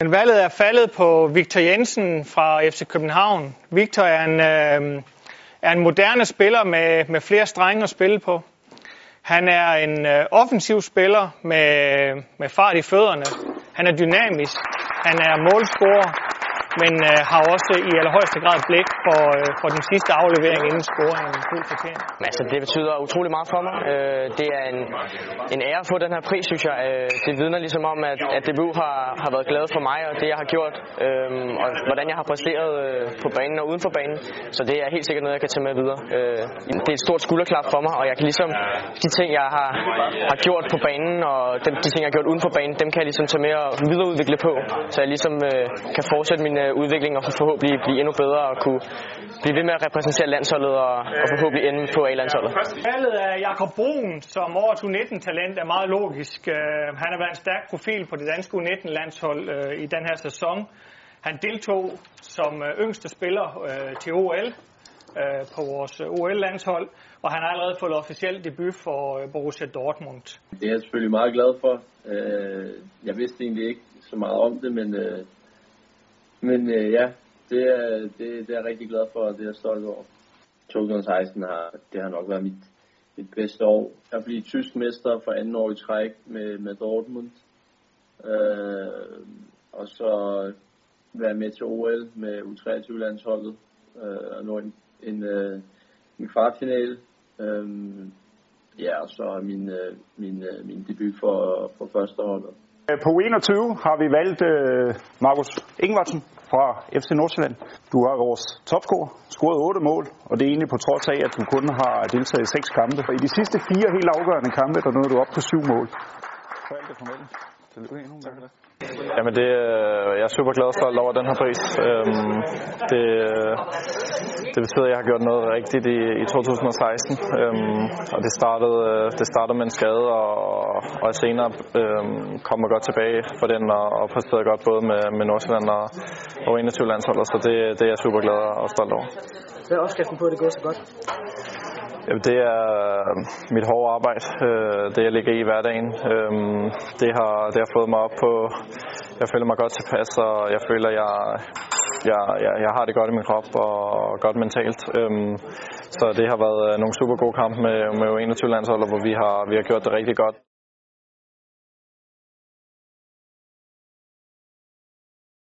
Men valget er faldet på Victor Jensen fra FC København. Victor er en, øh, er en moderne spiller med, med flere strenge at spille på. Han er en øh, offensiv spiller med, med fart i fødderne. Han er dynamisk. Han er målscorer men øh, har også i allerhøjeste grad blik for, øh, for den sidste aflevering inden scoringen fuldt fortjent. Altså, det betyder utrolig meget for mig. Øh, det er en, en ære at få den her pris, synes jeg. Øh, det vidner ligesom om, at, at DBU har, har været glad for mig og det, jeg har gjort, øh, og hvordan jeg har præsteret øh, på banen og uden for banen. Så det er helt sikkert noget, jeg kan tage med videre. Øh, det er et stort skulderklap for mig, og jeg kan ligesom de ting, jeg har, har gjort på banen, og de, de ting, jeg har gjort uden for banen, dem kan jeg ligesom tage med og videreudvikle på, så jeg ligesom øh, kan fortsætte min øh, udvikling og forhåbentlig blive endnu bedre og kunne blive ved med at repræsentere landsholdet og, og forhåbentlig ende på A-landsholdet. Valget af Jakob Brun som årets U19-talent er meget logisk. Øh, han har været en stærk profil på det danske U19-landshold øh, i den her sæson. Han deltog som øh, yngste spiller til OL på vores OL-landshold, og han har allerede fået officiel debut for Borussia Dortmund. Det er jeg selvfølgelig meget glad for. Jeg vidste egentlig ikke så meget om det, men men ja, det er, det, det er jeg rigtig glad for, og det er jeg stolt over. 2016 har, det har nok været mit, mit bedste år. Jeg blev tysk mester for anden år i træk med, med Dortmund. Øh, og så være med til OL med U23-landsholdet øh, og nå en, en, øh, en kvartfinale. Øh, ja, og så min, øh, min, øh, min debut for, for første holdet. Øh, på 21 har vi valgt øh, Markus Ingvartsen fra FC Nordsjælland. Du har vores topscorer, scoret 8 mål, og det er egentlig på trods af, at du kun har deltaget i 6 kampe. I de sidste fire helt afgørende kampe, der nåede du op på 7 mål. Så alt det formelt. Tillykke endnu med det. Jamen det, jeg er super glad og stolt over den her pris. Øhm, det, det betyder, at jeg har gjort noget rigtigt i, i 2016. Øhm, og det startede, øh, det startede med en skade, og, og jeg senere øhm, kommer godt tilbage for den og, og præsterede godt både med, med Nordsjælland og, og 21 landsholdet. Så det, det er jeg super glad og stolt over. Hvad er opskriften på, at det går så godt? Jamen, det er mit hårde arbejde, øh, det jeg ligger i hverdagen. Øhm, det, har, det har fået mig op på, jeg føler mig godt tilpas, og jeg føler, jeg, jeg, jeg, jeg har det godt i min krop og godt mentalt. Øhm, så det har været øh, nogle super gode kampe med, med 21 landsholder, hvor vi har, vi har gjort det rigtig godt.